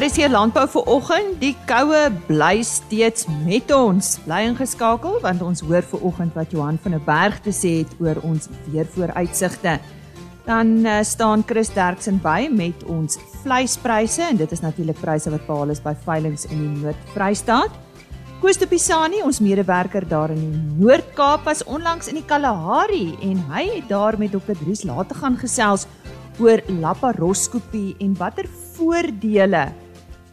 RC Landbou vir oggend. Die koue bly steeds met ons. Bly ingeskakel want ons hoor vir oggend wat Johan van der Berg te sê het oor ons weervooruitsigte. Dan uh, staan Chris Derksen by met ons vleispryse en dit is natuurlik pryse wat behaal is by veilinge in die Noord-Vrystaat. Koos de Pisani, ons medewerker daar in die Noord-Kaap was onlangs in die Kalahari en hy het daar met Dr. Dries laat te gaan gesels oor laparoskopie en watter voordele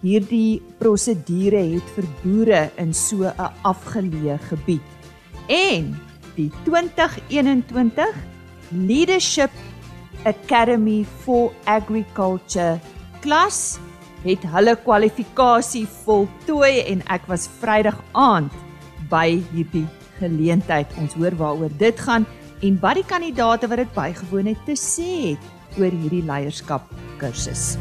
hierdie prosedure het vir boere in so 'n afgeleë gebied. En die 2021 Leadership Academy for Agriculture klas het hulle kwalifikasie voltooi en ek was Vrydag aand by hierdie geleentheid. Ons hoor waaroor dit gaan en wat die kandidate wat dit bygewoon het te sê het oor hierdie leierskap kursus.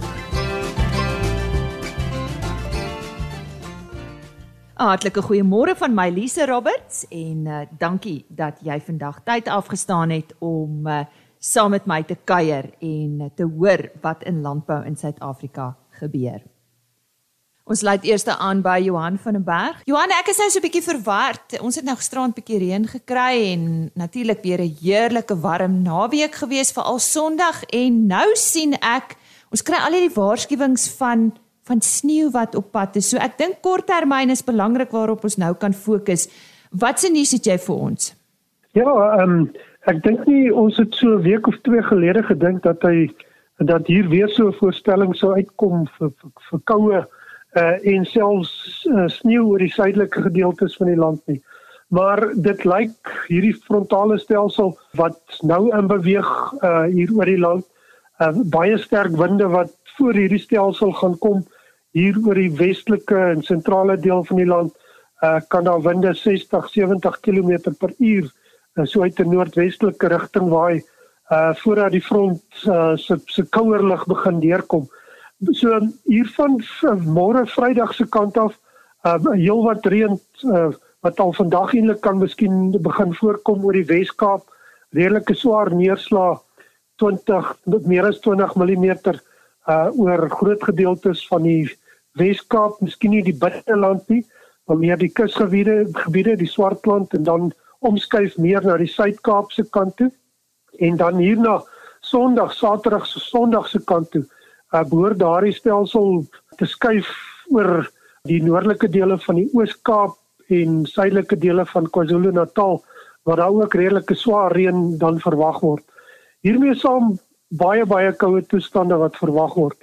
Hartlike goeiemôre van my Lise Roberts en uh, dankie dat jy vandag tyd afgestaan het om uh, saam met my te kuier en uh, te hoor wat in landbou in Suid-Afrika gebeur. Ons lei eers aan by Johan van der Berg. Johan, ek is nou so 'n bietjie verward. Ons het nou gisterand 'n bietjie reën gekry en natuurlik weer 'n heerlike warm naweek gewees vir al Sondag en nou sien ek ons kry al hierdie waarskuwings van van sneeu wat op pad is. So ek dink korttermyn is belangrik waarop ons nou kan fokus. Wat se nuus het jy vir ons? Ja, ehm um, ek dink nie ons het so 'n week of twee gelede gedink dat hy dat hier weer so 'n voorstelling sou uitkom vir vir, vir koue uh, en selfs uh, sneeu oor die suidelike gedeeltes van die land nie. Maar dit lyk hierdie frontale stelsel wat nou in beweeg uh, hier oor die land, uh, baie sterk winde wat voor hierdie stelsel gaan kom hier oor die westelike en sentrale deel van die land, uh, kan daar winde 60, 70 km per uur uh, so uit 'n noordwestelike rigting waai uh voordat die front uh, se se kouer lug begin deurkom. So hiervan môre Vrydag se kant af, uh heel wat reën uh wat al vandag eintlik kan miskien begin voorkom oor die Wes-Kaap, redelike swaar neerslag 20 meer as 20 mm uh oor groot gedeeltes van die Wes-Kaap, miskien nie die binneland nie, maar meer die kusgebiede, gebiede, die Swartland en dan omskuif meer na die Suid-Kaapse kant toe en dan hierna Sondag, Saterdag se Sondag se kant toe uh, behoort daardie stelsel te skuif oor die noordelike dele van die Oos-Kaap en suidelike dele van KwaZulu-Natal waar daar ook redelike swaar reën dan verwag word. Hiermee saam baie baie koue toestande wat verwag word.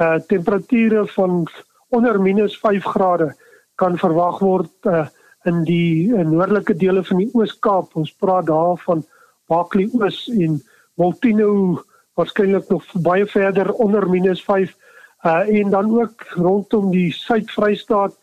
Uh temperature van onder -5 grade kan verwag word uh in die uh, noordelike dele van die Oos-Kaap. Ons praat daar van Bakley Oos en Multino waarskynlik nog baie verder onder minus 5 uh en dan ook rondom die Suid-Vrystaat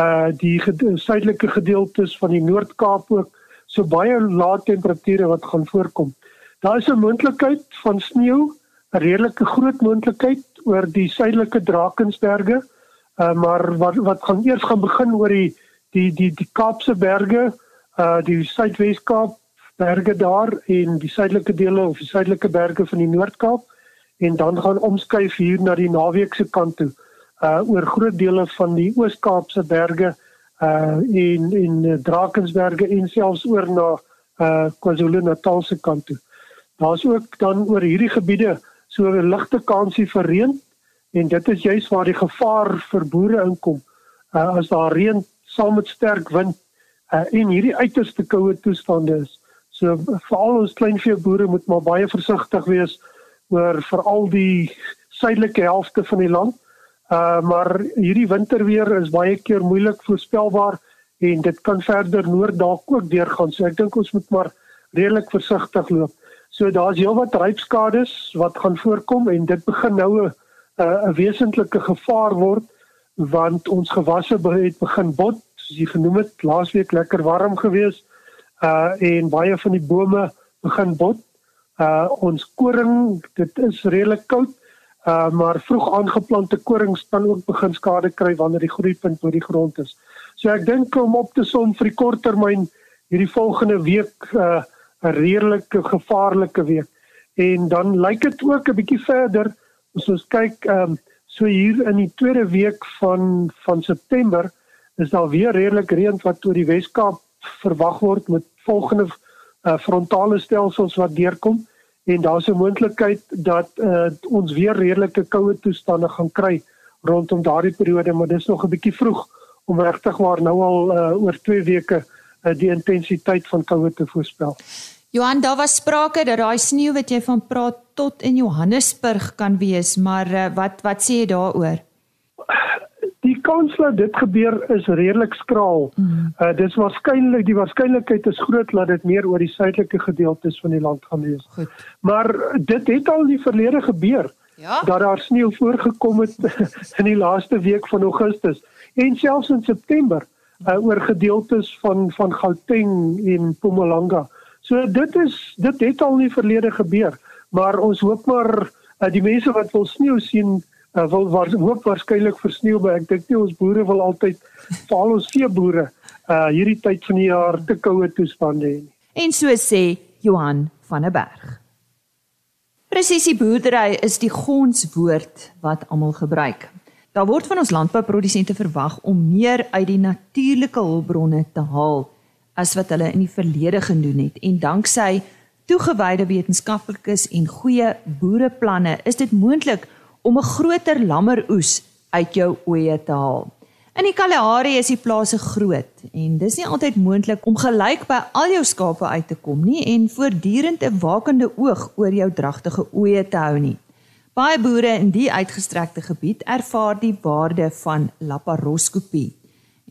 uh die gede suidelike gedeeltes van die Noord-Kaap ook so baie lae temperature wat gaan voorkom. Daar is 'n moontlikheid van sneeu, 'n redelike groot moontlikheid oor die suidelike Drakensberge. Uh maar wat wat gaan eers gaan begin oor die die die die Kaapse berge, uh die Suidwes-Kaap berge daar en die suidelike dele of die suidelike berge van die Noord-Kaap en dan gaan omskuif hier na die naweekse kant toe uh oor groot dele van die Oos-Kaapse berge uh en en Drakensberge en selfs oor na uh KwaZulu-Natal se kant toe. Daar's ook dan oor hierdie gebiede so 'n ligte kansie vir reën en dit is juis waar die gevaar vir boere inkom. Uh as daar reën saam met sterk wind uh en hierdie uiterste koue toestande is So veral ons kleinvee boere moet maar baie versigtig wees oor veral die suidelike helfte van die land. Uh maar hierdie winterweer is baie keer moeilik voorspelbaar en dit kan verder noord dalk ook deurgaan. So ek dink ons moet maar redelik versigtig loop. So daar's heelwat rypskades wat gaan voorkom en dit begin nou 'n 'n wesentlike gevaar word want ons gewasse het begin bot, soos jy genoem het, laasweek lekker warm geweest uh en baie van die bome begin bot. Uh ons koring, dit is redelik koud. Uh maar vroeg aangeplante koring kan ook begin skade kry wanneer die groeipunt oor die grond is. So ek dink om op te som vir die korttermyn hierdie volgende week uh 'n redelike gevaarlike week. En dan lyk dit ook 'n bietjie verder as ons kyk um So hier in die tweede week van van September is daar weer redelik reën wat oor die Wes-Kaap verwag word met volgende uh, frontale stelsels wat deurkom en daar's 'n moontlikheid dat uh, ons weer redelike koue toestande gaan kry rondom daardie periode, maar dis nog 'n bietjie vroeg om regtig waar nou al uh, oor 2 weke uh, die intensiteit van koue te voorspel. Johan, daar was sprake dat daai sneeu wat jy van praat tot in Johannesburg kan wees, maar uh, wat wat sê jy daaroor? Die kans dat dit gebeur is redelik skraal. Mm. Uh dis waarskynlik die waarskynlikheid is groot dat dit meer oor die suidelike gedeeltes van die land gaan wees. Goed. Maar dit het al in die verlede gebeur. Ja. Dat daar sneeu voorgekom het in die laaste week van Augustus en selfs in September uh, oor gedeeltes van van Gauteng en Mpumalanga. So dit is dit het al in die verlede gebeur, maar ons hoop maar uh, die mense wat wil sneeu sien uh, wil waar, hoop waarskynlik vir sneeu, maar ek dink nie ons boere wil altyd veral ons veeboere uh hierdie tyd van die jaar te koue toestande hê nie. En so sê Johan van der Berg. Presisie boerdery is die gonswoord wat almal gebruik. Daar word van ons landbouprodusente verwag om meer uit die natuurlike hulpbronne te haal as wat hulle in die verlede gedoen het en danksy toegewyde wetenskaplikes en goeie boereplanne is dit moontlik om 'n groter lammeroes uit jou oeye te haal. In die Kalahari is die plase groot en dis nie altyd moontlik om gelyk by al jou skape uit te kom nie en voortdurend 'n wakende oog oor jou dragtige oeye te hou nie. Baie boere in die uitgestrekte gebied ervaar die waarde van laparoskopie.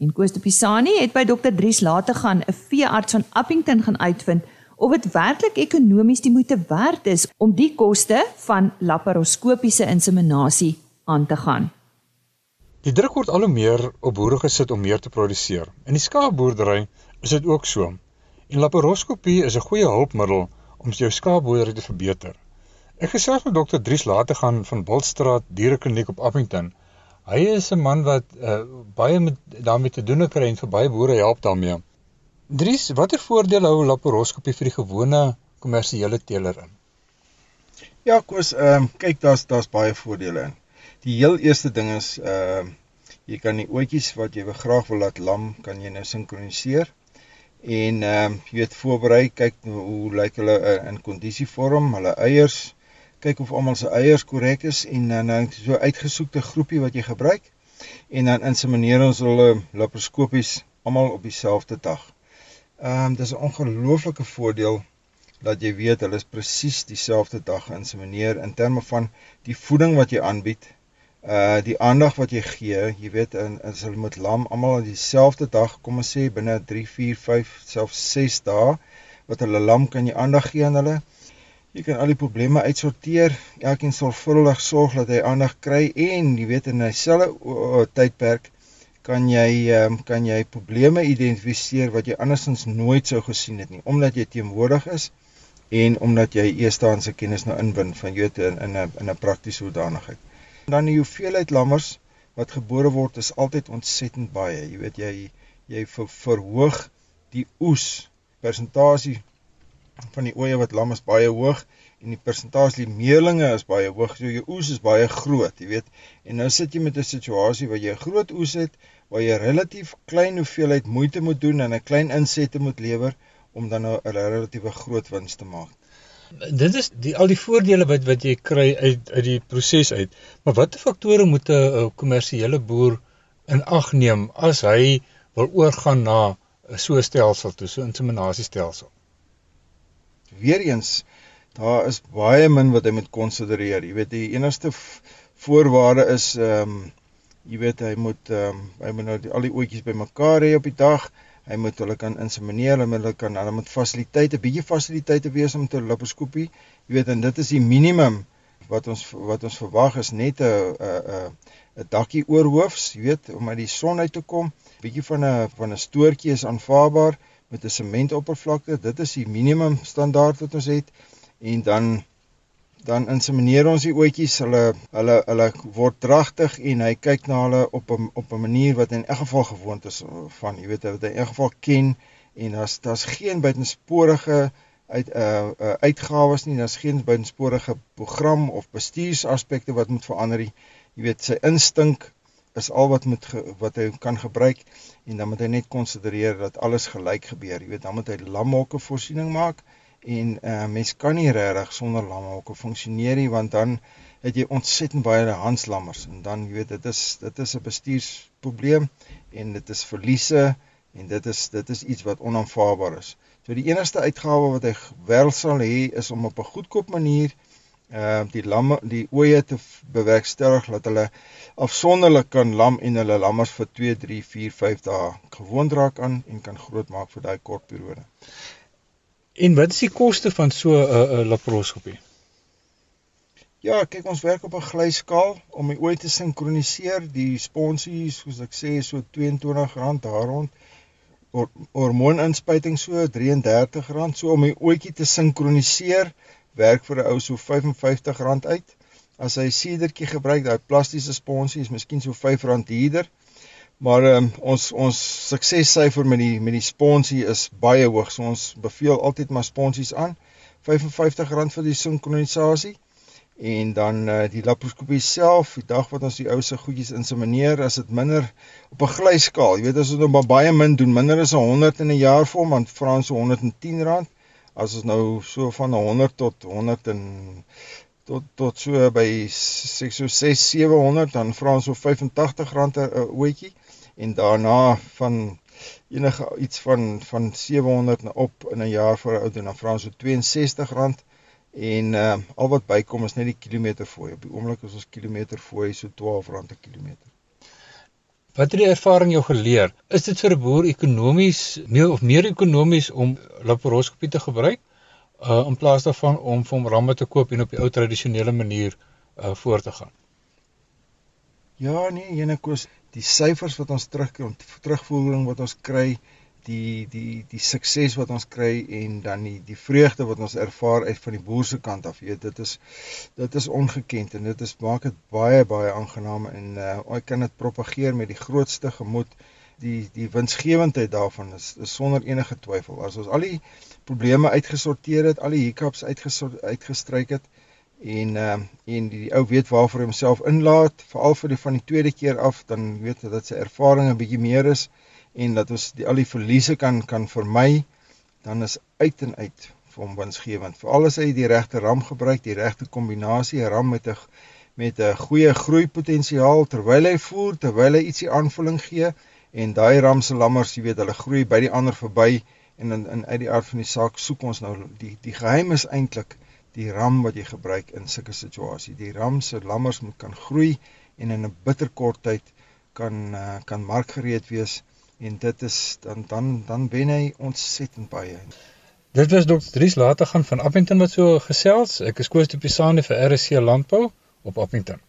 En Koos de Pisani het by Dr. Dries later gaan 'n veearts van Appington gaan uitvind of dit werklik ekonomies die moeite werd is om die koste van laparoskopiese inseminasie aan te gaan. Die druk word al hoe meer op boere gesit om meer te produseer. In die skaapboerdery is dit ook so. En laparoskopie is 'n goeie hulpmiddel om jou skaapboerdery te verbeter. Ek gesels met dokter Dries later gaan van Bultstraat Dierekliniek op Appington. Hy is 'n man wat uh, baie met daarmee te doen kry en vir baie boere help daarmee. Dries, watter voordele hou laparoskopie vir die gewone kommersiële teeler in? Ja, koes, ehm um, kyk, daar's daar's baie voordele in. Die heel eerste ding is ehm uh, jy kan die ootjies wat jy graag wil laat lam, kan jy nou sinkroniseer en ehm uh, jy weet voorberei kyk hoe lyk hulle uh, in kondisievorm, hulle eiers, kyk of almal se eiers korrek is en dan dan so uitgesoekte groepie wat jy gebruik en dan insemineer ons hulle laparoskopies almal op dieselfde dag. Ehm um, dis 'n ongelooflike voordeel dat jy weet hulle is presies dieselfde dag insemineer in terme van die voeding wat jy aanbied, uh die aandag wat jy gee, jy weet in as hulle met lam almal op dieselfde dag, kom ons sê binne 3, 4, 5, selfs 6 dae wat hulle lam kan jy aandag gee aan hulle. Jy kan al die probleme uitsorteer. Elkeen sorgvuldig sorg dat hy aandag kry en jy weet in dieselfde tydperk kan jy um, kan jy probleme identifiseer wat jy andersins nooit sou gesien het nie omdat jy teenwoordig is en omdat jy eerstehandse kennis nou inwin van weet in in 'n in 'n praktiese hoedanigheid. Dan die hoeveelheid lammers wat gebore word is altyd ontsettend baie. Jy weet jy jy ver, verhoog die oes persentasie van die ooe wat lam is baie hoog en die persentasie meerlinge is baie hoog. So jou oes is baie groot, jy weet. En nou sit jy met 'n situasie waar jy 'n groot oes het waar jy relatief klein hoeveelheid moeite moet doen en 'n klein insette moet lewer om dan nou 'n relatiewe groot wins te maak. Dit is die al die voordele wat wat jy kry uit uit die proses uit. Maar watter faktore moet 'n kommersiële boer in ag neem as hy wil oorgaan na so 'n stelsel toe, so 'n inseminasiestelsel? Weer eens daar is baie min wat hy moet konsidereer. Jy weet die enigste voorwaarde is ehm um, jy weet hy moet ehm um, hy moet nou die, al die ootjies bymekaar hê op die dag. Hy moet hulle kan insemineer, hulle kan hulle moet fasiliteite, bietjie fasiliteite wees om te laparoskopie. Jy weet en dit is die minimum wat ons wat ons verwag is net 'n 'n 'n dakkie oor hoofs, jy weet, om uit die son uit te kom. Bietjie van 'n van 'n stoortjie is aanvaarbaar met 'n sementoppervlakte. Dit is die minimum standaard wat ons het en dan dan insemineer ons die ootjies. Hulle hulle hulle word dragtig en hy kyk na hulle op 'n op 'n manier wat in elk geval gewoond is van, jy weet, wat hy in elk geval ken en daar's daar's geen buitensporige uit 'n uh, uh, uitgawes nie, daar's geen buitensporige program of bestuursaspekte wat moet verander nie. Jy weet sy instink is al wat moet ge, wat hy kan gebruik en dan moet hy net konsentreer dat alles gelyk gebeur. Jy weet, dan moet hy lamhokke voorsiening maak en uh, mens kan nie regtig sonder lamhokke funksioneer nie want dan het jy ontsettend baie handslammers en dan jy weet dit is dit is 'n bestuursprobleem en dit is verliese en dit is dit is iets wat onaanvaarbaar is. So die enigste uitgawe wat hy wel sal hê is om op 'n goedkoop manier uh die lamme die oeye te bewerkstellig dat hulle afsonderlik kan lam en hulle lammers vir 2, 3, 4, 5 dae gewoond raak aan en kan grootmaak vir daai kort periode. En wat is die koste van so 'n uh, uh, laparoskopie? Ja, kyk ons werk op 'n glyskaal om die ooi te sinkroniseer. Die sponsies, soos ek sê, so R22 daar rond. Or hormooninspuiting so R33. So om die ooitjie te sinkroniseer, werk vir 'n ou so R55 uit. As hy siedertjie gebruik, daai plastiese sponsie is miskien so R5 duurder. Maar um, ons ons suksessyfer met die met die sponsie is baie hoog. So ons beveel altyd maar sponsies aan. R55 vir die sinkronisasie en dan uh, die laparoskopie self, die dag wat ons die ou se goedjies insemineer, as dit minder op 'n glyskaal, jy weet as ons nou baie min doen, minder as 100 in 'n jaar vir hom, dan vra ons so R110. As ons nou so van 100 tot 100 en tot tot so by sê so 6 700 dan vra ons so R85 'n ootjie en daarna van enige iets van van 700 op in 'n jaar vir 'n ou doen dan vra ons so R62 En uh al wat bykom is net die kilometer fooi. Op die oomblik is ons kilometer fooi so R12 per kilometer. Wat het die ervaring jou geleer? Is dit vir 'n boer ekonomies meer of meer ekonomies om laparoskopie te gebruik uh in plaas daarvan om vir hom ramme te koop en op die ou tradisionele manier uh voort te gaan? Ja, nee, ene kos die syfers wat ons terug terugvoering wat ons kry die die die sukses wat ons kry en dan die die vreugde wat ons ervaar uit van die boer se kant af. Jy weet, dit is dit is ongekend en dit is maak dit baie baie aangenaam en uh, ek kan dit propageer met die grootste gemoed. Die die winsgewendheid daarvan is, is sonder enige twyfel. As ons al die probleme uitgesorteer het, al die hiccups uitgestryk het en uh, en die, die ou weet waarvoor hy homself inlaat, veral vir die van die tweede keer af, dan weet hy dat sy ervaring 'n bietjie meer is en dat ons die al die verliese kan kan vermy, dan is uit en uit vir hom winsgewend. Veral as hy die regte ram gebruik, die regte kombinasie, 'n ram met 'n met 'n goeie groeipotensiaal terwyl hy voer, terwyl hy ietsie aanvulling gee en daai ram se lammers, jy weet, hulle groei by die ander verby en in in uit die aard van die saak soek ons nou die die geheim is eintlik die ram wat jy gebruik in sulke situasie. Die ram se lammers moet kan groei en in 'n bitterkort tyd kan uh, kan markgereed wees en dit is dan dan dan wen hy ontsettend baie. Dit was Dr. Dries later gaan van Appington wat so gesels. Ek is Koos de Pisani vir RC Landbou op Appington.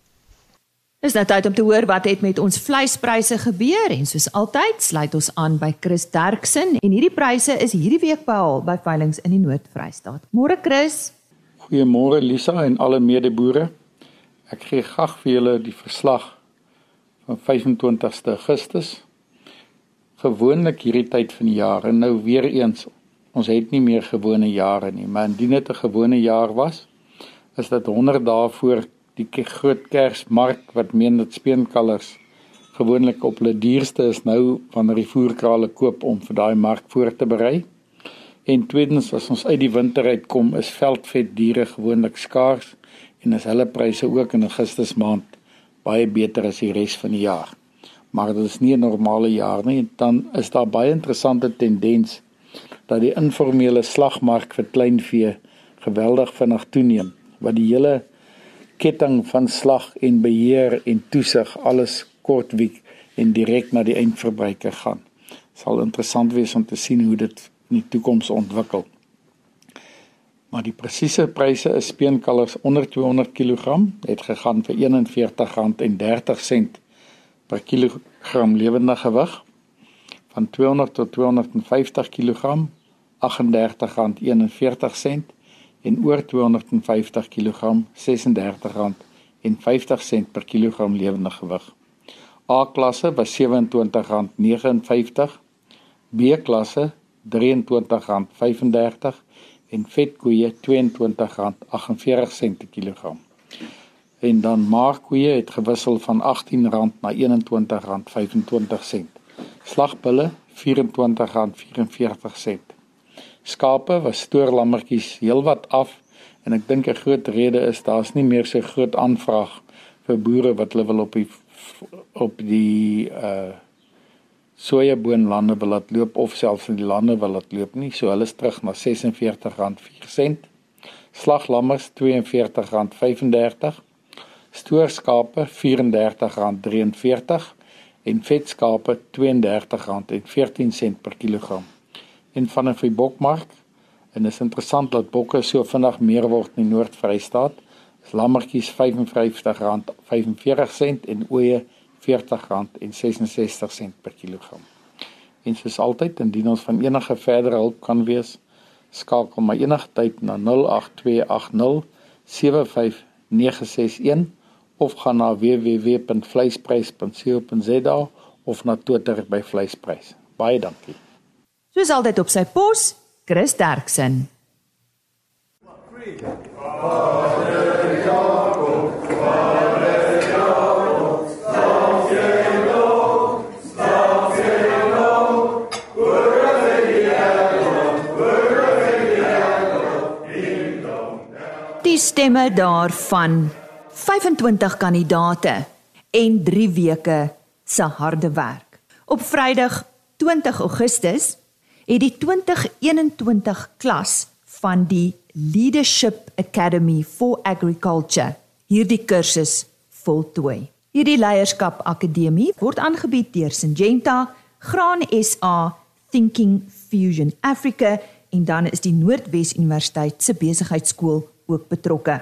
Is nou tyd om te hoor wat het met ons vleispryse gebeur en soos altyd sluit ons aan by Chris Derksen en hierdie pryse is hierdie week behaal by veilinge in die Noord-Vrystaat. Môre Chris. Goeiemôre Lisa en alle medeboere. Ek gee graag vir julle die verslag van 25ste Augustus gewoonlik hierdie tyd van die jaar en nou weer eens ons het nie meer gewone jare nie maar indien dit 'n gewone jaar was is dit 100 dae voor die groot Kersmark wat meen dat speenkalvers gewoonlik op hulle duurste is nou wanneer die voerkrale koop om vir daai mark voor te berei. En tweedens as ons uit die winter uitkom is veldvet diere gewoonlik skaars en is hulle pryse ook in Augustus maand baie beter as die res van die jaar maar dit is nie 'n normale jaar nie. Dan is daar baie interessante tendens dat die informele slagmark vir kleinvee geweldig vinnig toeneem, wat die hele ketting van slag en beheer en toesig alles kortwiek en direk na die eindverbruiker gaan. Sal interessant wees om te sien hoe dit in die toekoms ontwikkel. Maar die presiese pryse is speenkalvers onder 200 kg het gegaan vir R41.30 per kilogram lewende gewig van 200 tot 250 kg R38.41 en oor 250 kg R36.50 per kilogram lewende gewig. A klasse was R27.59, B klasse R23.35 en vetkoeie R22.48 per kilogram. En dan maarkoeie het gewissel van R18 na R21.25. Slagbulle R24.44. Skape was stoorlammetjies heelwat af en ek dink 'n groot rede is daar's nie meer so groot aanvraag vir boere wat hulle wil op die op die uh sojaboonlande wil laat loop of selfs in die lande wil laat loop nie. So hulle is terug na R46.4. Slaglammers R42.35. Stoorskape R34.43 en vetskape R32.14 per kilogram. En van 'n bokmark en is interessant dat bokke so vinnig meer word in die Noord-Vrystaat. Lammetjies R55.45 en ooe R40.66 per kilogram. En soos altyd, indien ons van enige verdere hulp kan wees, skakel my enige tyd na 08280 75961 of gaan na www.vleisprys.co.za of na Twitter by vleisprys. Baie dankie. Soos altyd op sy pos, Chris Derksen. Die stemme daarvan 25 kandidate en 3 weke se harde werk. Op Vrydag 20 Augustus het die 2021 klas van die Leadership Academy for Agriculture hierdie kursus voltooi. Hierdie leierskap akademie word aangebied deur Syngenta, Graan SA, Thinking Fusion Africa en dan is die Noordwes Universiteit se besigheidskool ook betrokke.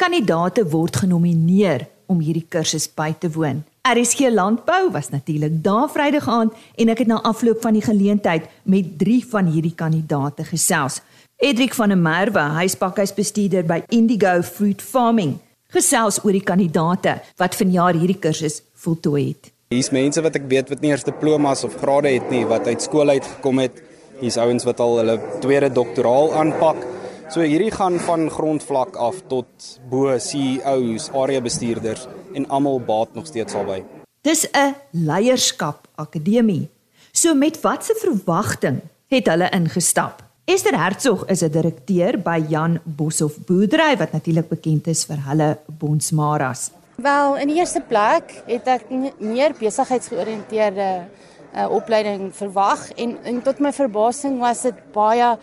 Kandidate word genomineer om hierdie kursus by te woon. RSG Landbou was natuurlik daar Vrydag aand en ek het na afloop van die geleentheid met 3 van hierdie kandidate gesels. Edric van der Merwe, huispakhuisbestuurder by Indigo Fruit Farming, gesels oor die kandidate wat vanjaar hierdie kursus voltooi het. Hier's mense wat ek weet wat nie eers diplomas of grade het nie, wat uit skool uit gekom het. Hier's ouens wat al hulle tweede doktoraal aanpak. So hierdie gaan van grondvlak af tot bo CEOs, area bestuurders en almal baat nog steeds albei. Dis 'n leierskap akademie. So met watse verwagting het hulle ingestap? Esther Hertzog is 'n direkteur by Jan Boshoff Boerdery wat natuurlik bekend is vir hulle bonsmaras. Wel, in die eerste plek het ek meer besigheidsgeoriënteerde uh, opleiding verwag en, en tot my verbasing was dit baie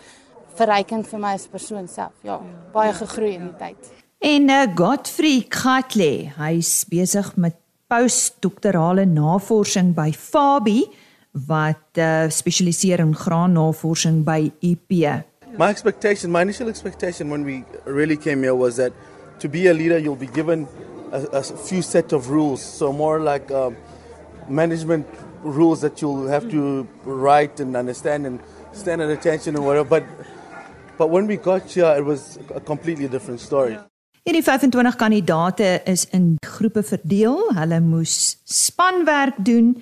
verrykend vir my as persoon self. Ja, baie gegroei in die tyd. En uh, Godfrey Katle, hy's besig met postdoktorale navorsing by Fabi wat uh, spesialiseer in graannavorsing by UP. My expectation, my initial expectation when we really came here was that to be a leader you'll be given a, a few set of rules, so more like um, management rules that you'll have to write and understand and stand at attention and whatever but But when we got here, it was a completely different story. Hierdie 25 kandidate is in groepe verdeel. Hulle moes spanwerk doen,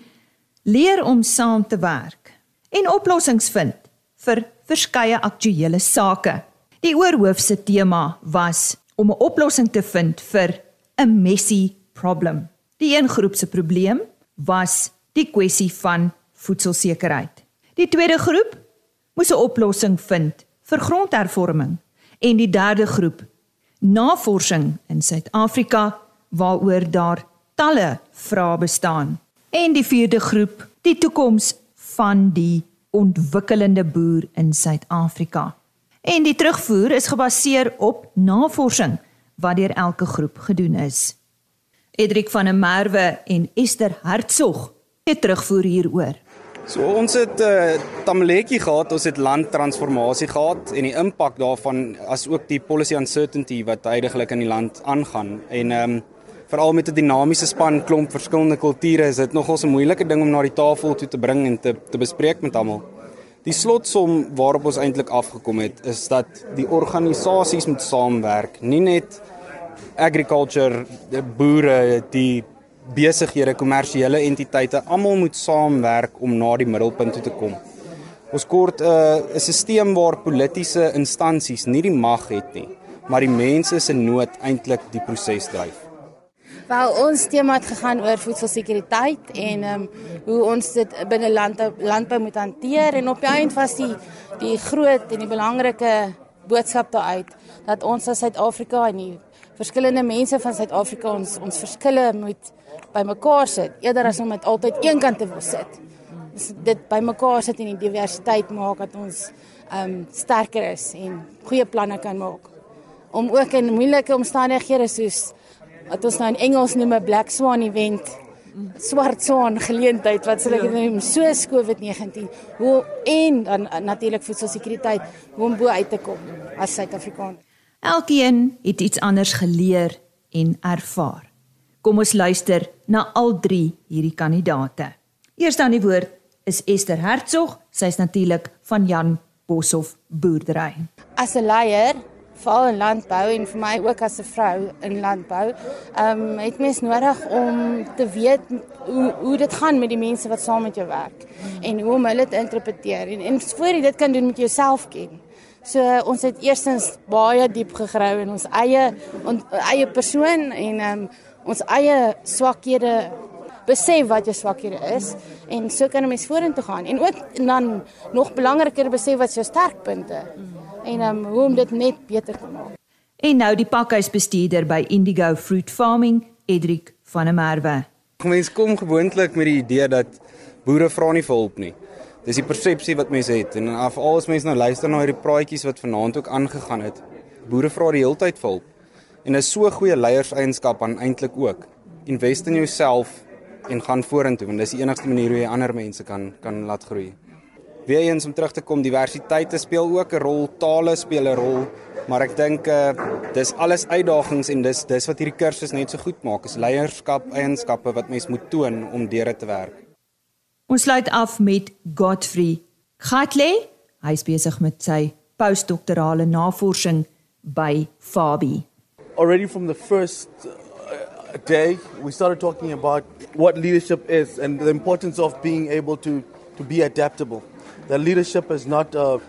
leer om saam te werk en oplossings vind vir verskeie aktuelle sake. Die oorhoofse tema was om 'n oplossing te vind vir 'n messy problem. Die een groep se probleem was die kwessie van voedselsekerheid. Die tweede groep moes 'n oplossing vind vir grondhervorming en die derde groep navorsing in Suid-Afrika waaroor daar talle vrae bestaan. En die vierde groep die toekoms van die ontwikkelende boer in Suid-Afrika. En die terugvoer is gebaseer op navorsing wat deur elke groep gedoen is. Edric van der Merwe en Esther Hertzog het terugvoer hieroor So ons het 'n uh, eh, tamaletjie gehad, ons het landtransformasie gehad en die impak daarvan as ook die policy uncertainty wat heidaglik in die land aangaan en ehm um, veral met 'n dinamiese span klomp verskillende kulture is dit nogals 'n moeilike ding om na die tafel toe te bring en te te bespreek met almal. Die slotsom waarop ons eintlik afgekom het is dat die organisasies moet saamwerk, nie net agriculture die boere die besighede, kommersiële entiteite, almal moet saamwerk om na die middelpunt toe te kom. Ons kort 'n uh, 'n stelsel waar politieke instansies nie die mag het nie, maar die mense se nood eintlik die proses dryf. Wel ons tema het gegaan oor voedselsekuriteit en ehm um, hoe ons dit binne landbou landbou moet hanteer en op die eind was die die groot en die belangrike boodskap daaruit dat ons as Suid-Afrika en die verskillende mense van Suid-Afrika ons ons verskille moet bymekaar sit eerder as om dit altyd een kant te wil sit. Dus dit bymekaar sit en die diversiteit maak dat ons ehm um, sterker is en goeie planne kan maak. Om ook in moeilike omstandighede soos wat ons nou in Engels noem 'n black swan event swart swan geleentheid wat sê ek noem soos COVID-19 hoe en dan natuurlik voedselsekuriteit hoe om bo uit te kom as Suid-Afrikaner. Elkeen het iets anders geleer en ervaar. Kom ons luister na al drie hierdie kandidate. Eers aan die woord is Esther Hertzog, sy's natuurlik van Jan Boshoff boerdery. As 'n leier veral in landbou en vir my ook as 'n vrou in landbou, ehm um, het mens nodig om te weet hoe hoe dit gaan met die mense wat saam met jou werk en hoe om hulle te interpreteer en en voor jy dit kan doen met jouself ken. So ons het eerstens baie diep gegrou in ons eie ons eie persoon en ehm um, ons eie swakhede besef wat jou swakhede is en so kan 'n mens vorentoe gaan en ook en dan nog belangriker besef wat jou sterkpunte en um, hoe om dit net beter te maak. En nou die pakhuisbestuurder by Indigo Fruit Farming, Edric van der Merwe. Mense kom gewoonlik met die idee dat boere vra nie vir hulp nie. Dis die persepsie wat mense het en af alles mense nou luister na hierdie praatjies wat vanaand ook aangegaan het. Boere vra die hele tyd vir hulp. En dis so goeie leierseienskap aan eintlik ook. Invest in jouself en gaan vorentoe want dis die enigste manier hoe jy ander mense kan kan laat groei weer eens om terug te kom, diversiteit speel ook 'n rol, tale speel 'n rol, maar ek dink uh, dis alles uitdagings en dis dis wat hierdie kursus net so goed maak, is leierskap eienskappe wat mens moet toon om deur te werk. Ons sluit af met Godfrey Gatley. Hy is besig met sy postdoktorale navorsing by Fabi. Already from the first uh, day we started talking about what leadership is and the importance of being able to to be adaptable. The leadership is not a,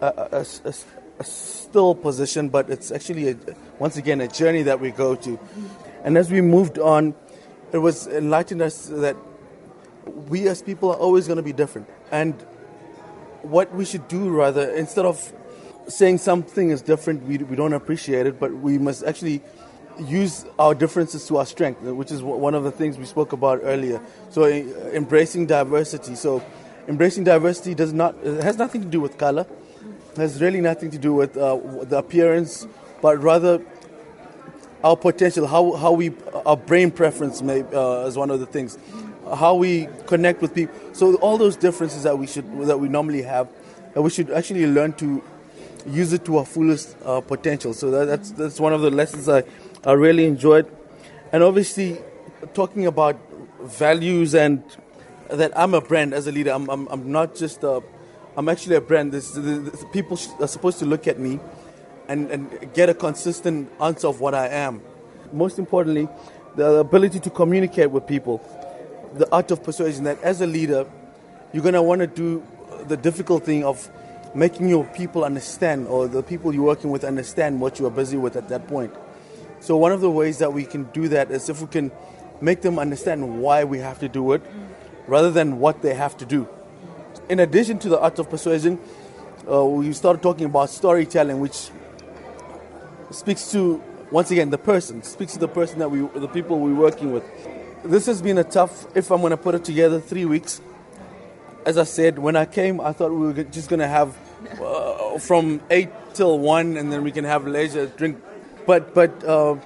a, a, a, still position, but it's actually, once again, a journey that we go to. And as we moved on, it was enlightened us that we as people are always going to be different. And what we should do, rather, instead of saying something is different, we, we don't appreciate it, but we must actually use our differences to our strength, which is one of the things we spoke about earlier. So, embracing diversity. So, embracing diversity does not has nothing to do with color, has really nothing to do with uh, the appearance, but rather our potential, how how we our brain preference may uh, is one of the things, how we connect with people. So all those differences that we should that we normally have, that we should actually learn to use it to our fullest uh, potential. So that, that's that's one of the lessons I I really enjoyed, and obviously talking about values and that I'm a brand as a leader. I'm, I'm, I'm not just a, I'm actually a brand. This, this, people are supposed to look at me and, and get a consistent answer of what I am. Most importantly, the ability to communicate with people, the art of persuasion. That as a leader, you're going to want to do the difficult thing of making your people understand or the people you're working with understand what you are busy with at that point. So, one of the ways that we can do that is if we can make them understand why we have to do it rather than what they have to do. In addition to the art of persuasion, uh, we started talking about storytelling, which speaks to once again the person, speaks to the person that we, the people we're working with. This has been a tough, if I'm going to put it together, three weeks. As I said, when I came, I thought we were just going to have uh, from eight till one, and then we can have leisure drink. But but uh,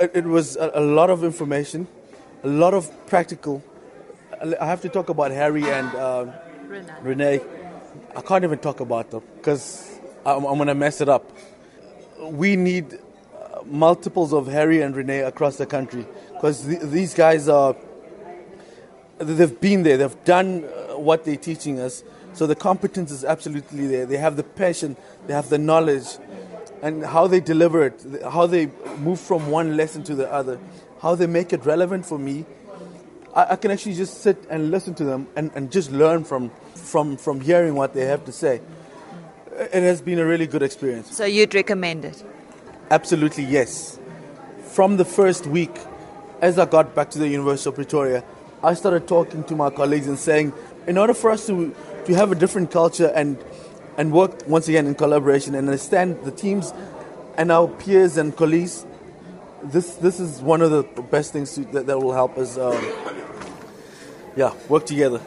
it, it, was a, a lot of information, a lot of practical I have to talk about Harry and uh, Renee. Renee. I can't even talk about them because I'm, I'm going to mess it up. We need uh, multiples of Harry and Renee across the country because th- these guys are. They've been there. They've done uh, what they're teaching us. So the competence is absolutely there. They have the passion. They have the knowledge, and how they deliver it, how they move from one lesson to the other, how they make it relevant for me I, I, can actually just sit and listen to them and, and just learn from, from, from hearing what they have to say. It has been a really good experience. So you'd recommend it? Absolutely, yes. From the first week, as I got back to the University of Pretoria, I started talking to my colleagues and saying, in order for us to to have a different culture and and work once again in collaboration and understand the teams and our peers and colleagues, this this is one of the best things to, that that will help us. Um, yeah, work together.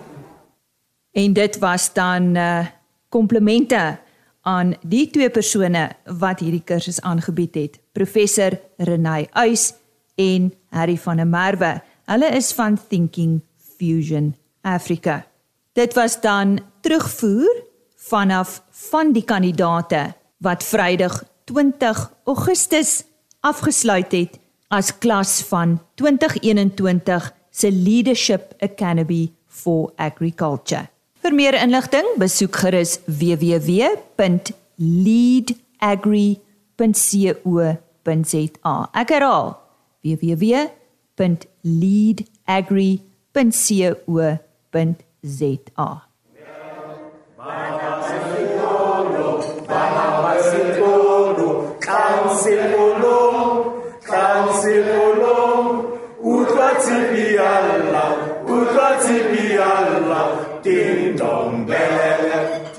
En dit was dan uh komplimente aan die twee persone wat hierdie kursus aangebied het. Professor Renay Uys en Harry van der Merwe. Hulle is van Thinking Fusion Africa. Dit was dan terugvoer vanaf van die kandidate wat Vrydag 20 Augustus afgesluit het as klas van 2021 se Leadership Academy for Agriculture. Vir meer inligting, besoek gerus www.leadagri.co.za. Ek herhaal: www.leadagri.co.za. Kansilolong, kansilolong, utwa tibi Allah, utwa tibi Allah, ding dong bell,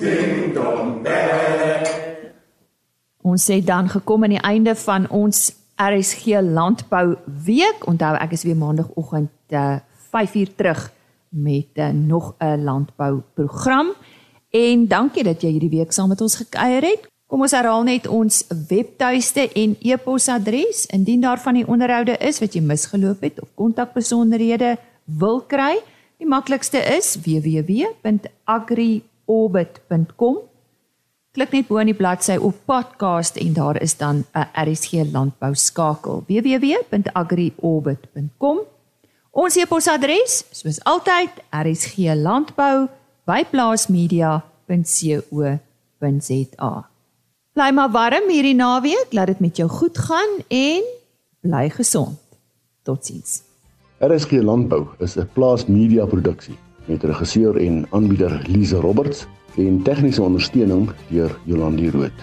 ding dong bell. Ons sê dan gekom aan die einde van ons RSG Landbou week. Onthou ek is weer maandagooggend uh, 5uur terug met uh, nog 'n landbou program. En dankie dat jy hierdie week saam met ons gekuier het. Kom ons herhaal net ons webtuiste en e-posadres indien daar van die onderhoude is wat jy misgeloop het of kontakbesonderhede wil kry. Die maklikste is www.agriorbit.com. Klik net bo in die bladsy op podcast en daar is dan 'n RSG landbou skakel. www.agriorbit.com. Ons e-posadres, soos altyd, rsglandbou@plaasmedia.co.za. Bly maar warm hierdie naweek, laat dit met jou goed gaan en bly gesond. Totsiens. RSG Landbou is 'n plaas media produksie met regisseur en aanbieder Lize Roberts en tegniese ondersteuning deur Jolandi Root.